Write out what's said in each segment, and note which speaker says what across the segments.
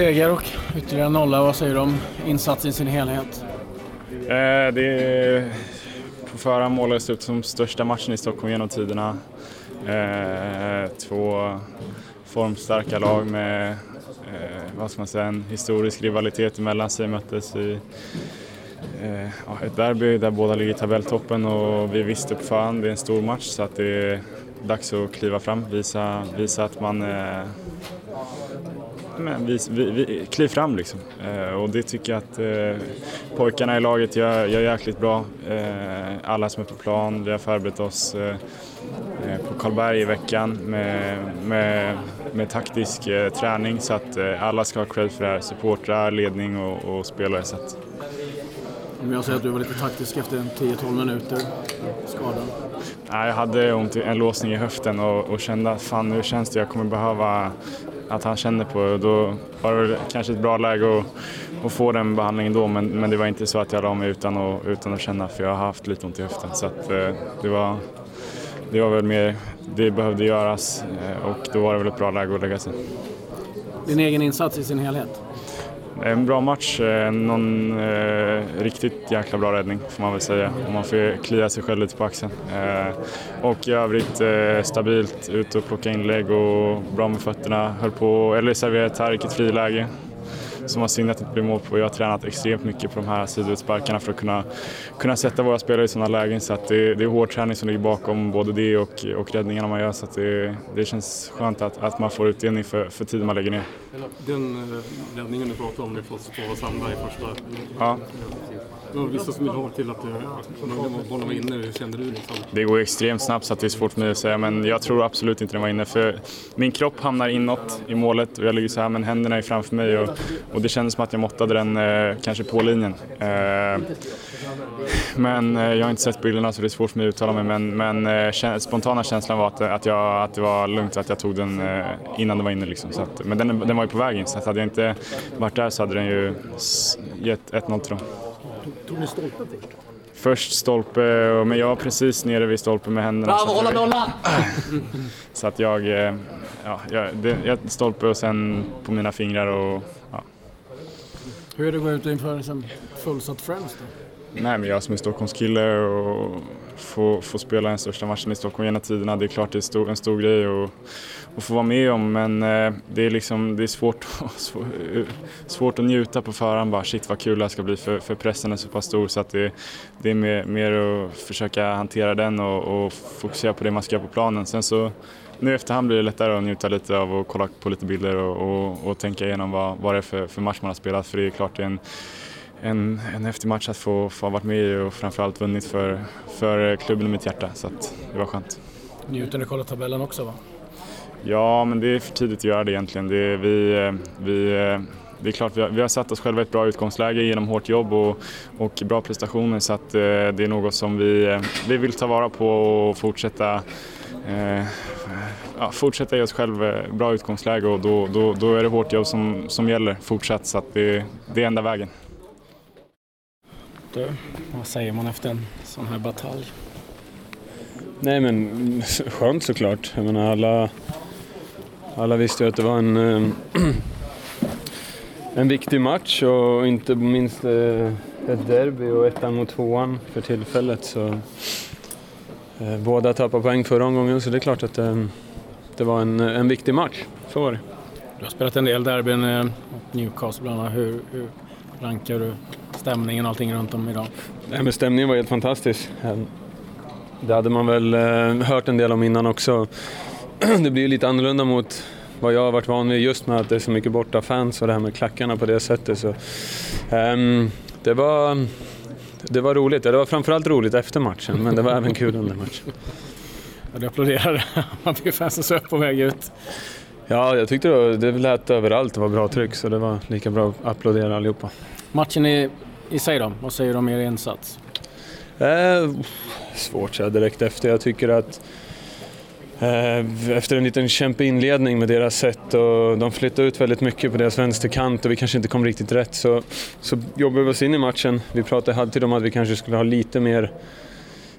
Speaker 1: Seger och ytterligare nolla. Vad säger du om insatsen i sin helhet?
Speaker 2: Eh, det är på förhand målades ut som största matchen i Stockholm genom tiderna. Eh, två formstarka lag med eh, vad ska man säga, en historisk rivalitet emellan sig möttes i eh, ett derby där båda ligger i tabelltoppen och vi visste på förhand det är en stor match så att det är dags att kliva fram, visa, visa att man eh, men vi, vi, vi, kliv fram liksom. Eh, och det tycker jag att eh, pojkarna i laget gör, gör jäkligt bra. Eh, alla som är på plan, vi har förberett oss eh, eh, på Karlberg i veckan med, med, med taktisk eh, träning så att alla ska ha cred för det här. Supportrar, ledning och, och spelare. Så att...
Speaker 1: Jag säger att du var lite taktisk efter 10-12 minuter skadad.
Speaker 2: jag hade ont, en låsning i höften och, och kände att fan nu känns det jag kommer behöva att han känner på. det. Då var det kanske ett bra läge att, att få den behandlingen då men, men det var inte så att jag la mig utan att, utan att känna för jag har haft lite ont i höften. Så att, eh, det, var, det var väl mer, det behövde göras eh, och då var det väl ett bra läge att lägga sig.
Speaker 1: Din egen insats i sin helhet?
Speaker 2: En bra match, någon eh, riktigt jäkla bra räddning får man väl säga. Man får klia sig själv lite på axeln. Eh, och i övrigt eh, stabilt, ut och plocka inlägg och bra med fötterna. Höll på, eller serverade Tarik ett friläge som var synd att inte blev mål på. Jag har tränat extremt mycket på de här sidoutsparkarna för att kunna, kunna sätta våra spelare i sådana lägen. Så att det, det är hård träning som ligger bakom både det och, och räddningarna man gör. Så att det, det känns skönt att, att man får utdelning för, för tiden man lägger ner.
Speaker 3: Den eh, räddningen du pratade om, det får på Sandberg första.
Speaker 2: Ja.
Speaker 3: Det var vissa som ha till att bollen var inne. Hur kände du? Liksom?
Speaker 2: Det går extremt snabbt så det är svårt för mig att säga men jag tror absolut inte den var inne för min kropp hamnar inåt i målet och jag ligger så här men händerna är framför mig och, och det kändes som att jag måttade den eh, kanske på linjen. Eh, men eh, jag har inte sett bilderna så det är svårt för mig att uttala mig men, men eh, spontana känslan var att, att, jag, att det var lugnt att jag tog den eh, innan den var inne. Liksom. Så att, men den, den var ju på väg in så att hade jag inte varit där så hade den ju gett 1-0 till dem.
Speaker 1: Tog ni stolpen först?
Speaker 2: Först stolpe, men jag var precis nere vid stolpen med händerna.
Speaker 1: Bravo, hålla nollan!
Speaker 2: Så att jag, eh, ja, jag, det, jag stolpe och sen på mina fingrar och.
Speaker 1: Hur är det att gå ut inför en fullsatt Friends då?
Speaker 2: Nej men jag som är Stockholmskille och få, få spela den största matchen i Stockholm genom tiderna, det är klart det är stor, en stor grej att få vara med om men eh, det är, liksom, det är svårt, eh, svårt att njuta på förhand bara shit vad kul det här ska bli för, för pressen är så pass stor så att det, det är mer, mer att försöka hantera den och, och fokusera på det man ska göra på planen. Sen så nu i efterhand blir det lättare att njuta lite av att kolla på lite bilder och, och, och tänka igenom vad, vad det är för, för match man har spelat för det är klart det är en en, en häftig match att få, få ha varit med i och framförallt vunnit för, för klubben i mitt hjärta så att det var skönt.
Speaker 1: Njuter ni kolla tabellen också va?
Speaker 2: Ja, men det är för tidigt att göra det egentligen. Det är, vi, vi, det är klart, vi har, vi har satt oss själva i ett bra utgångsläge genom hårt jobb och, och bra prestationer så att eh, det är något som vi, vi vill ta vara på och fortsätta eh, ja, fortsätta ge oss själva bra utgångsläge och då, då, då är det hårt jobb som, som gäller fortsatt så att det, det är enda vägen.
Speaker 1: Du, vad säger man efter en sån här batalj?
Speaker 4: Nej men skönt såklart. Jag menar alla, alla visste ju att det var en, eh, en viktig match och inte minst eh, ett derby och ettan mot tvåan för tillfället. Så, eh, båda tappade poäng förra omgången så det är klart att det, var en, en viktig match. Så var det.
Speaker 1: Du har spelat en del derbyn mot Newcastle bland annat. Hur, hur rankar du stämningen och allting runt om idag?
Speaker 4: Nej, men stämningen var helt fantastisk. Det hade man väl eh, hört en del om innan också. Det blir lite annorlunda mot vad jag har varit van vid just med att det är så mycket borta fans och det här med klackarna på det sättet. Så, um, det, var, det var roligt. Det var framförallt roligt efter matchen, men det var även kul under matchen.
Speaker 1: Ja, du applåderade. Man fick fansen så på väg ut.
Speaker 4: Ja, jag tyckte det, det lät överallt. Det var bra tryck, så det var lika bra att applådera allihopa.
Speaker 1: Matchen i, i sig då? Vad säger du om er insats?
Speaker 4: Eh, svårt att säga direkt efter. Jag tycker att eh, efter en liten kämpig inledning med deras sätt och de flyttade ut väldigt mycket på deras vänsterkant och vi kanske inte kom riktigt rätt så, så jobbade vi oss in i matchen. Vi pratade alltid om att vi kanske skulle ha lite mer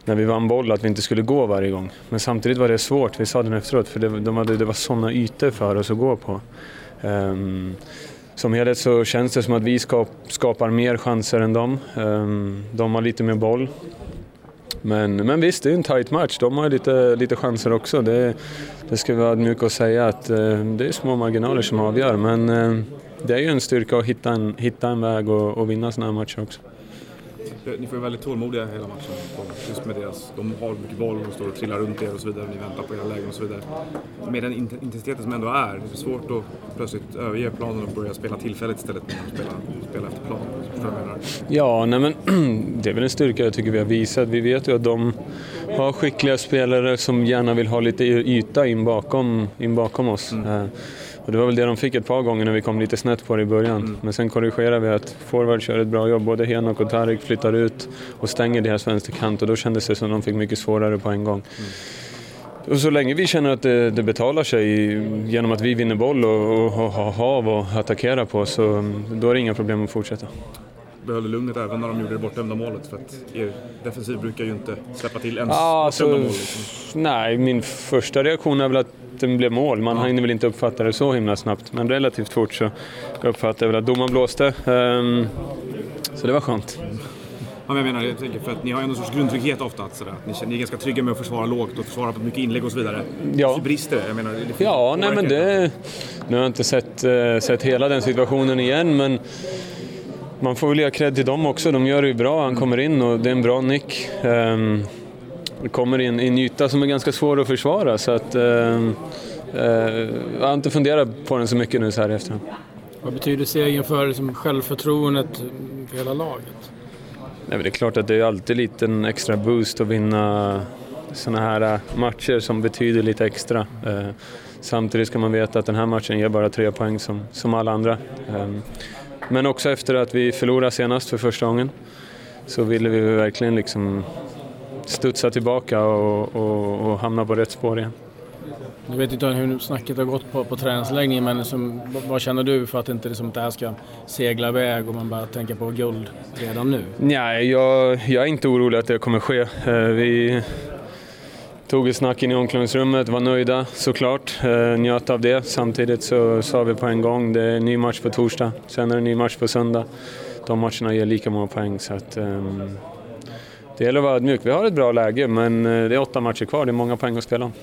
Speaker 4: när vi vann boll att vi inte skulle gå varje gång. Men samtidigt var det svårt, vi sa det efteråt, för det, de hade, det var sådana ytor för oss att gå på. Um, som helhet så känns det som att vi skap, skapar mer chanser än dem. Um, de har lite mer boll. Men, men visst, det är en tight match. De har lite, lite chanser också. Det, det ska vi vara ödmjuka och säga att uh, det är små marginaler som avgör. Men uh, det är ju en styrka att hitta en, hitta en väg och, och vinna sådana här matcher också.
Speaker 5: Ni får ju väldigt tålmodiga hela matchen. Just med deras, de har mycket boll, de står och trillar runt er och så vidare. Ni väntar på era lägen och så vidare. Med den intensiteten som ändå är, det är svårt att plötsligt överge planen och börja spela tillfälligt istället för att spela, spela efter plan.
Speaker 4: Ja, nej men det är väl en styrka jag tycker vi har visat. Vi vet ju att de har skickliga spelare som gärna vill ha lite yta in bakom, in bakom oss. Mm. Och det var väl det de fick ett par gånger när vi kom lite snett på det i början. Mm. Men sen korrigerade vi att forward kör ett bra jobb. Både Henok och Tarik flyttar ut och stänger deras vänsterkant och då kändes det som att de fick mycket svårare på en gång. Mm. Och så länge vi känner att det, det, betalar sig genom att vi vinner boll och, och, och har hav att attackera på så då är det inga problem att fortsätta
Speaker 5: behöll lugnet även när de gjorde det bortdömda målet? För att er defensiv brukar ju inte släppa till ens
Speaker 4: ja, alltså, mål. Liksom. Nej, min första reaktion är väl att det blev mål. Man hinner väl inte uppfatta det så himla snabbt, men relativt fort så uppfattade jag väl att domaren blåste. Um, så det var skönt.
Speaker 5: Ja, jag menar, jag tänker för att ni har ju en sorts grundtrygghet ofta. Att sådär. Ni, ni är ganska trygga med att försvara lågt och försvara på mycket inlägg och så vidare. Ja. Så brister det? Jag menar, det
Speaker 4: ja, nej men det... Nu har jag inte sett, uh, sett hela den situationen igen, men man får väl ge cred till dem också. De gör det ju bra. Han kommer in och det är en bra nick. Um, kommer in i en yta som är ganska svår att försvara. Så att, um, uh, jag har inte funderat på den så mycket nu så här i efterhand.
Speaker 1: Vad betyder segern för liksom, självförtroendet för hela laget?
Speaker 4: Nej, det är klart att det är alltid lite en extra boost att vinna sådana här matcher som betyder lite extra. Uh, samtidigt ska man veta att den här matchen ger bara tre poäng som, som alla andra. Um, men också efter att vi förlorade senast för första gången så ville vi verkligen liksom studsa tillbaka och, och, och hamna på rätt spår igen.
Speaker 1: Du vet inte hur snacket har gått på, på träningsläggningen men som, vad känner du för att inte liksom, det här ska segla iväg och man bara tänker på guld redan nu?
Speaker 4: Nej, jag, jag är inte orolig att det kommer ske. Eh, vi, tog ett snack in i omklädningsrummet, var nöjda såklart, eh, njöt av det. Samtidigt så sa vi på en gång, det är en ny match på torsdag, sen är det en ny match på söndag. De matcherna ger lika många poäng så att um, det gäller att vara ödmjuk. Vi har ett bra läge men eh, det är åtta matcher kvar, det är många poäng att spela om.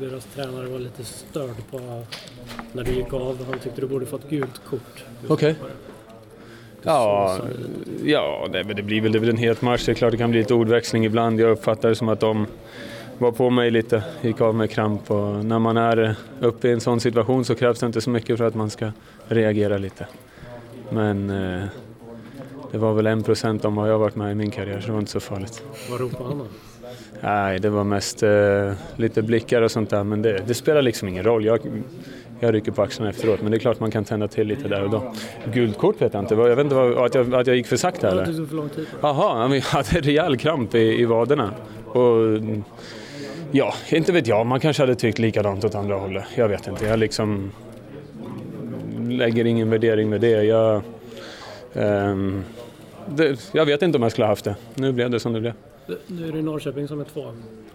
Speaker 1: Deras tränare var lite störd på när du gick av. Han tyckte du borde fått gult kort.
Speaker 4: Okej. Okay. Ja, ja det, det blir väl det blir en het match. Det är klart det kan bli lite ordväxling ibland. Jag uppfattar det som att de var på mig lite, gick av med kramp och när man är uppe i en sån situation så krävs det inte så mycket för att man ska reagera lite. Men eh, det var väl en procent om vad jag varit med i min karriär så det var inte så farligt.
Speaker 1: Vad ropade han då?
Speaker 4: Nej, det var mest eh, lite blickar och sånt där men det, det spelar liksom ingen roll. Jag, jag rycker på axlarna efteråt men det är klart man kan tända till lite där och då. Guldkort vet jag inte, jag vet inte vad, att, jag, att jag gick för sakta eller?
Speaker 1: Tog för lång tid.
Speaker 4: Jaha, jag hade rejäl kramp i, i vaderna. Och, Ja, inte vet jag. Man kanske hade tyckt likadant åt andra hållet. Jag vet inte. Jag liksom lägger ingen värdering med det. Jag, um, det, jag vet inte om jag skulle ha haft det. Nu blev det som det blev.
Speaker 1: Nu är det Norrköping som är två.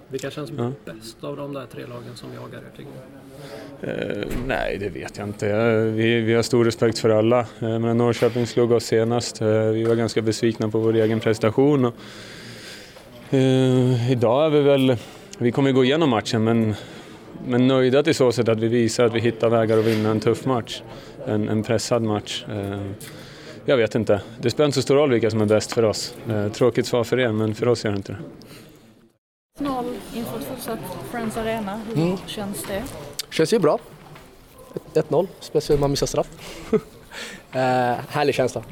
Speaker 1: Vilka känns ja. bäst av de där tre lagen som jagar er tycker
Speaker 4: uh, nej, det vet jag inte. Vi, vi har stor respekt för alla. Uh, men Norrköping slog oss senast. Uh, vi var ganska besvikna på vår egen prestation. Och, idag är vi väl vi kommer gå igenom matchen men, men nöjda till så sätt att vi visar att vi hittar vägar att vinna en tuff match. En, en pressad match. Jag vet inte. Det spelar inte så stor roll vilka som är bäst för oss. Eh, tråkigt svar för er, men för oss gör det inte
Speaker 6: det. 0 inför ett fortsatt Friends Arena. Hur mm. känns det?
Speaker 7: Känns ju bra. 1-0, speciellt när man missar straff. eh, härlig känsla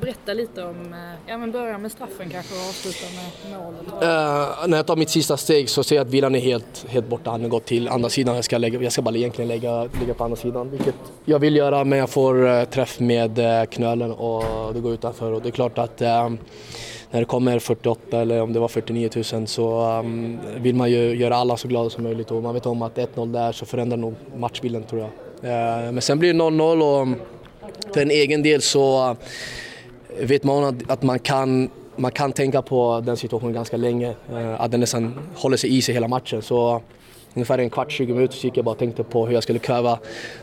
Speaker 6: berätta lite om, eh, ja men börja med straffen kanske och avsluta med målet.
Speaker 7: Uh, eh, när jag tar mitt sista steg så ser jag att vilan är helt, helt borta. Han har gått till andra sidan. Jag ska, lägga, jag ska bara egentligen lägga, ligga på andra sidan, vilket jag vill göra men jag får uh, träff med uh, knölen och det går utanför och det är klart att uh, när det kommer 48 eller om det var 49 000 så um, vill man ju göra alla så glada som möjligt och man vet om att 1-0 där så förändrar nog matchbilden tror jag. men sen blir det 0-0 och för en egen del så vet man att man kan, man kan tänka på den situationen ganska länge. Eh, att den nästan håller sig i sig hela matchen. Så ungefär en kvart, 20 minuter så gick jag bara och tänkte på hur jag skulle kväva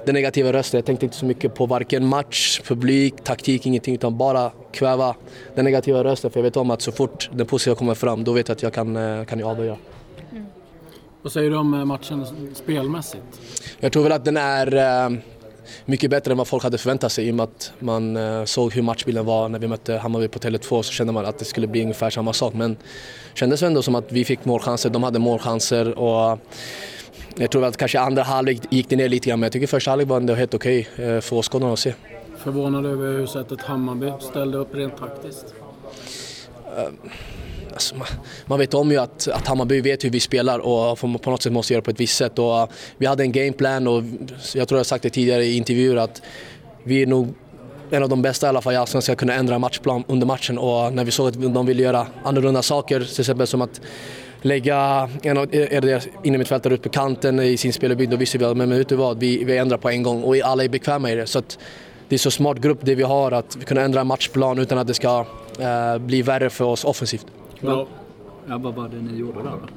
Speaker 7: den negativa rösten. Jag tänkte inte så mycket på varken match, publik, taktik, ingenting utan bara kväva den negativa rösten för jag vet om att så fort den positiva kommer fram då vet jag att jag kan, eh, kan jag avgöra.
Speaker 1: Vad säger du om eh, matchen spelmässigt?
Speaker 7: Jag tror väl att den är eh, mycket bättre än vad folk hade förväntat sig i och med att man eh, såg hur matchbilden var när vi mötte Hammarby på Tele2 så kände man att det skulle bli ungefär samma sak men det kändes ändå som att vi fick målchanser, de hade målchanser och jag tror att kanske andra halvlek gick det ner lite grann men jag tycker första halvlek var ändå helt okej okay för åskådarna att se.
Speaker 1: Förvånad över hur sättet Hammarby ställde upp rent taktiskt?
Speaker 7: Alltså, man, man, vet om ju att, att Hammarby vet hur vi spelar och på något sätt måste göra på ett visst sätt. Och vi hade en gameplan och jag tror jag sagt det tidigare i intervjuer att vi är nog en av de bästa i alla fall i Allsvenskan ska kunna ändra matchplan under matchen och när vi såg att de ville göra annorlunda saker, till exempel som att lägga en av deras innermittfältare ut på kanten i sin spelarbygd, då visste vi att men vet du vad, vi, vi ändrar på en gång och alla är bekväma i det. Så att det är så smart grupp det vi har att kunna ändra matchplan utan att det ska eh, bli värre för oss offensivt.
Speaker 8: Ja. ja, vad var det ni gjorde där då?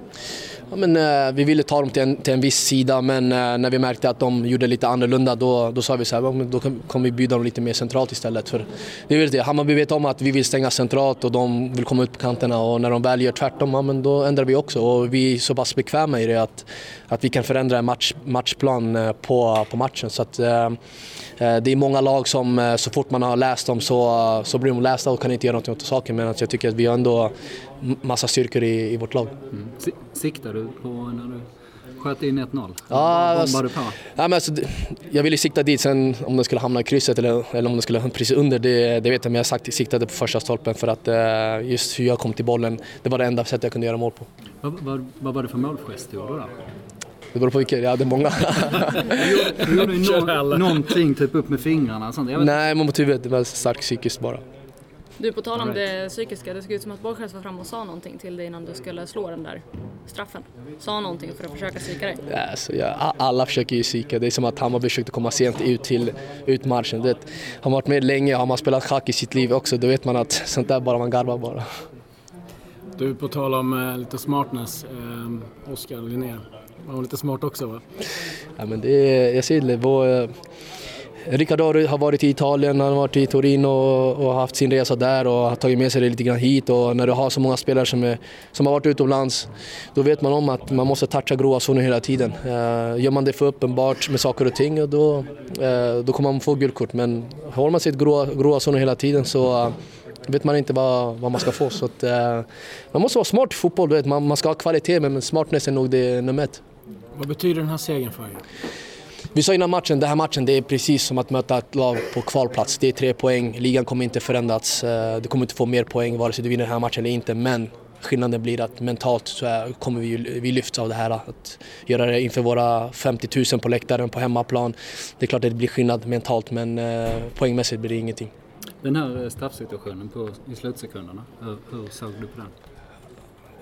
Speaker 7: Ja, men, eh, vi ville ta dem till en, till en viss sida men eh, när vi märkte att de gjorde lite annorlunda då, då sa vi så här, då kommer vi bjuda dem lite mer centralt istället. För det är det, Hammarby vet om att vi vill stänga centralt och de vill komma ut på kanterna och när de väl gör tvärtom, ja, men då ändrar vi också och vi är så pass bekväma i det att, att vi kan förändra en match, matchplan eh, på, på matchen. Så att, eh, det är många lag som så fort man har läst dem så, så blir de lästa och kan inte göra något åt saken men jag tycker att vi har ändå massa styrkor i, i vårt lag.
Speaker 8: Mm. Siktar du på när du sköt in 1-0?
Speaker 7: Ja, alltså, du på? Ja, men alltså, jag ville sikta dit, sen om den skulle hamna i krysset eller, eller om den skulle hamna precis under, det, det vet jag. Men jag sagt, siktade på första stolpen för att uh, just hur jag kom till bollen, det var det enda sättet jag kunde göra mål på.
Speaker 8: Vad, vad, vad var det för målgest du gjorde då?
Speaker 7: Det beror på vilket, jag hade många.
Speaker 8: du gjorde no någonting, typ upp med fingrarna? Sånt.
Speaker 7: Nej, mot huvudet, det var starkt psykiskt bara.
Speaker 6: Du, på tal om det psykiska, det såg ut som att Borges var fram och sa någonting till dig innan du skulle slå den där straffen. Sa någonting för att försöka psyka dig?
Speaker 7: Alltså, ja, alla försöker ju psyka. Det är som att Hammarby försökte komma sent ut till ut matchen. Det, har man varit med länge, har man spelat schack i sitt liv också, då vet man att sånt där bara man garvar bara.
Speaker 1: Du, på tal om eh, lite smartness, eh, Oskar Linné, var hon lite smart också va?
Speaker 7: Ja men det, jag ser det, vår, Riccardo har varit i Italien, han har varit i Torino och haft sin resa där och har tagit med sig det lite grann hit. Och när du har så många spelare som, är, som har varit utomlands, då vet man om att man måste toucha gråa zoner hela tiden. Eh, gör man det för uppenbart med saker och ting, då, eh, då kommer man få guldkort. Men håller man sig i gråa, gråa zoner hela tiden så eh, vet man inte vad, vad man ska få. Så att, man måste vara smart i fotboll, vet. Man, man ska ha kvalitet men smartness är nog det nummer ett.
Speaker 1: Vad betyder den här segern för er?
Speaker 7: Vi sa innan matchen, den här matchen det är precis som att möta ett lag på kvalplats. Det är tre poäng, ligan kommer inte förändras. Du kommer inte få mer poäng vare sig du vinner den här matchen eller inte. Men skillnaden blir att mentalt så är, kommer vi, vi lyfts av det här. Att göra det inför våra 50 000 på läktaren på hemmaplan. Det är klart att det blir skillnad mentalt men eh, poängmässigt blir det ingenting.
Speaker 8: Den här straffsituationen på, i slutsekunderna, hur, hur såg du på den?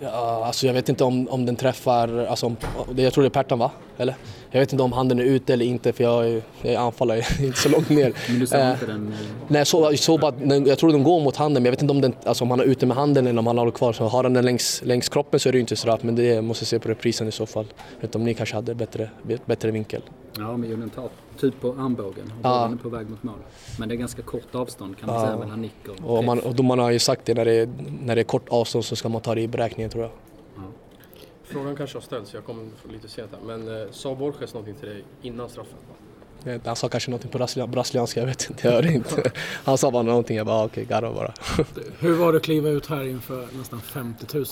Speaker 7: Ja, alltså jag vet inte om, om den träffar, alltså, jag tror det är Pertan va? Eller? Jag vet inte om handen är ute eller inte för jag är, jag är anfallare, inte så långt ner.
Speaker 8: Men du såg eh, inte den?
Speaker 7: Nej, så, så bara, jag tror den går mot handen men jag vet inte om, den, alltså, om han är ute med handen eller om han har den kvar. Så har han den längs, längs kroppen så är det ju inte straff men det måste se på reprisen i så fall. Jag vet inte om ni kanske hade bättre, bättre vinkel.
Speaker 8: Ja, men Julen tar typ på armbågen och ja. är på väg mot mål. Men det är ganska kort avstånd kan man ja. säga mellan nick och,
Speaker 7: och, man, och domarna har ju sagt det när, det är, när det är kort avstånd så ska man ta det i beräkningen tror jag.
Speaker 3: Frågan kanske har ställts, jag kom lite sent här, men eh, sa Borges någonting till dig innan straffen?
Speaker 7: Han sa kanske någonting på brasilianska, jag vet inte, jag hörde inte. Han sa bara någonting, jag bara okej, okay, garva bara.
Speaker 1: Hur var det att kliva ut här inför nästan 50 000?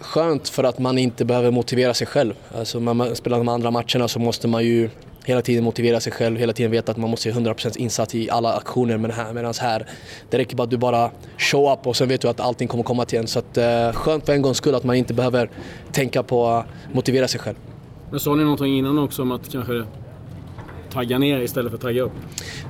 Speaker 7: Skönt för att man inte behöver motivera sig själv. Alltså när man spelar de andra matcherna så måste man ju hela tiden motivera sig själv, hela tiden veta att man måste vara 100% insats i alla aktioner. Men här, medan här, det räcker bara att du bara show up och sen vet du att allting kommer komma till en. Så att, eh, skönt för en gångs skull att man inte behöver tänka på att motivera sig själv.
Speaker 1: Men sa ni någonting innan också om att kanske tagga ner istället för att tagga upp?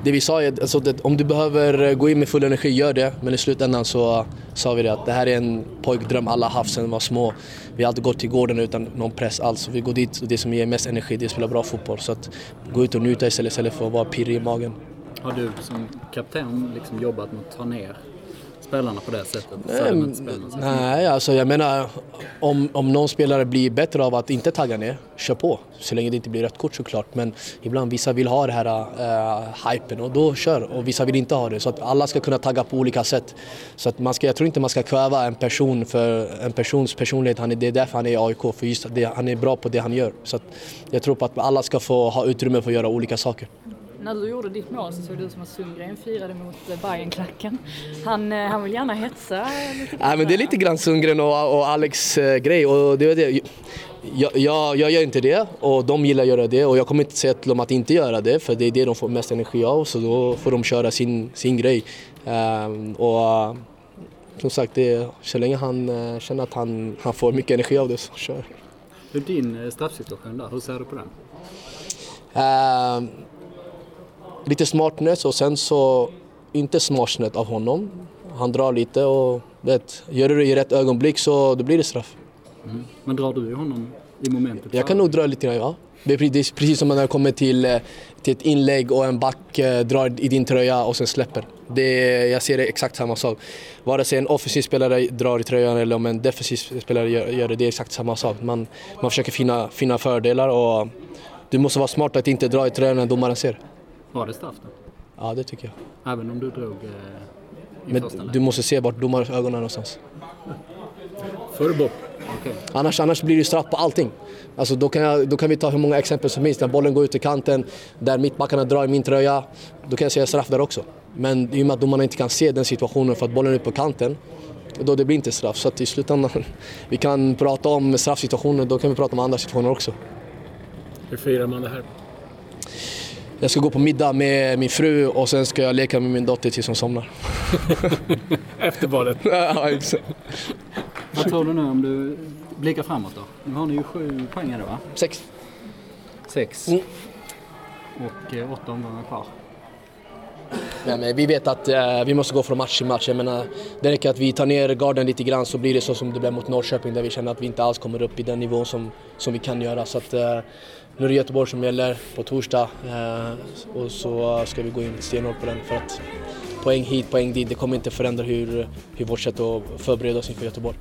Speaker 7: Det vi sa är att alltså, om du behöver gå in med full energi, gör det. Men i slutändan så sa vi det att det här är en pojkdröm alla haft sedan de var små. Vi har alltid gått till gården utan någon press alls. Vi går dit och det som ger mest energi det är att spela bra fotboll. Så att gå ut och njuta istället, istället för att vara pirrig i magen.
Speaker 8: Har du som kapten liksom jobbat med att ta ner spelarna på det sättet?
Speaker 7: Nej, nej alltså jag menar om, om någon spelare blir bättre av att inte tagga ner, kör på. Så länge det inte blir rött kort såklart. Men ibland vissa vill ha det här uh, hypen och då kör. Och vissa vill inte ha det. Så att alla ska kunna tagga på olika sätt. Så att man ska, jag tror inte man ska kväva en person för en persons personlighet. Han är, det är därför han är i AIK, för just det, han är bra på det han gör. Så att jag tror på att alla ska få ha utrymme för att göra olika saker
Speaker 6: när du gjorde ditt mål så såg det ut som att Sundgren firade mot eh, Bayern-klacken. Han, eh, han vill gärna hetsa lite
Speaker 7: ja, men Det är lite grann Sundgren och, och Alex eh, grej. Och det, det, jag, jag, jag, gör inte det och de gillar att göra det och jag kommer inte säga till dem att inte göra det för det är det de får mest energi av så då får de köra sin, sin grej. Um, och som sagt, det, så länge han uh, känner att han, han får mycket energi av det så kör.
Speaker 8: Hur din straffsituation där, hur ser du på den?
Speaker 7: Uh, lite smartness och sen så inte smartness av honom. Han drar lite och vet, gör du det i rätt ögonblick så då blir det straff.
Speaker 8: Mm. Men drar du honom i momentet?
Speaker 7: Jag kan nog dra lite grann, ja. Det är precis som när det kommer till, eh, till ett inlägg och en back eh, drar i din tröja och sen släpper. Det, jag ser det exakt samma sak. Vare sig en offensiv spelare drar i tröjan eller om en defensiv spelare gör, gör det, det är exakt samma sak. Man, man försöker finna, finna fördelar och du måste vara smart att inte dra i tröjan när domaren ser.
Speaker 8: Var det straff då?
Speaker 7: Ja, det tycker
Speaker 8: jag. Även om du drog eh, i
Speaker 7: Men första du måste se vart domarens ögon är någonstans.
Speaker 3: För bort.
Speaker 7: Okay. Annars, annars blir det straff på allting. Alltså då, kan jag, då kan vi ta hur många exempel som helst. När bollen går ut i kanten, där mittbackarna drar i min tröja, då kan jag säga straff där också. Men i och med att domarna inte kan se den situationen för att bollen är på kanten, då det blir inte straff. Så att i slutändan, vi kan prata om straffsituationer, då kan vi prata om andra situationer också.
Speaker 3: Hur firar man det här?
Speaker 7: Jag ska gå på middag med min fru och sen ska jag leka med min dotter tills hon somnar.
Speaker 3: Efter badet?
Speaker 7: ja, exakt.
Speaker 8: Vad tror du nu om du blickar framåt då? Nu har ni ju sju poäng här va?
Speaker 7: Sex.
Speaker 8: Sex. Mm. Och eh, åtta omgångar kvar.
Speaker 7: Nej, men vi vet att eh, vi måste gå från match till match. Jag menar, det räcker att vi tar ner garden lite grann så blir det så som det blev mot Norrköping där vi känner att vi inte alls kommer upp i den nivån som, som vi kan göra. Så att, eh, nu är det Göteborg som gäller på torsdag eh, och så ska vi gå in stenhårt på den för att poäng hit, poäng dit, det kommer inte förändra hur, hur vårt sätt att förbereda oss inför Göteborg.